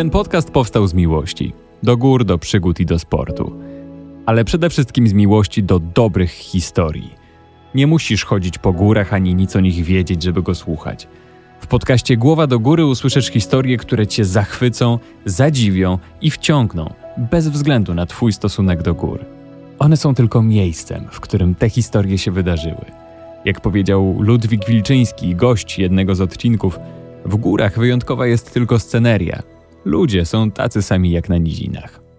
Ten podcast powstał z miłości. Do gór, do przygód i do sportu. Ale przede wszystkim z miłości do dobrych historii. Nie musisz chodzić po górach ani nic o nich wiedzieć, żeby go słuchać. W podcaście Głowa do Góry usłyszysz historie, które cię zachwycą, zadziwią i wciągną, bez względu na twój stosunek do gór. One są tylko miejscem, w którym te historie się wydarzyły. Jak powiedział Ludwik Wilczyński, gość jednego z odcinków, w górach wyjątkowa jest tylko sceneria. Ludzie są tacy sami jak na nizinach.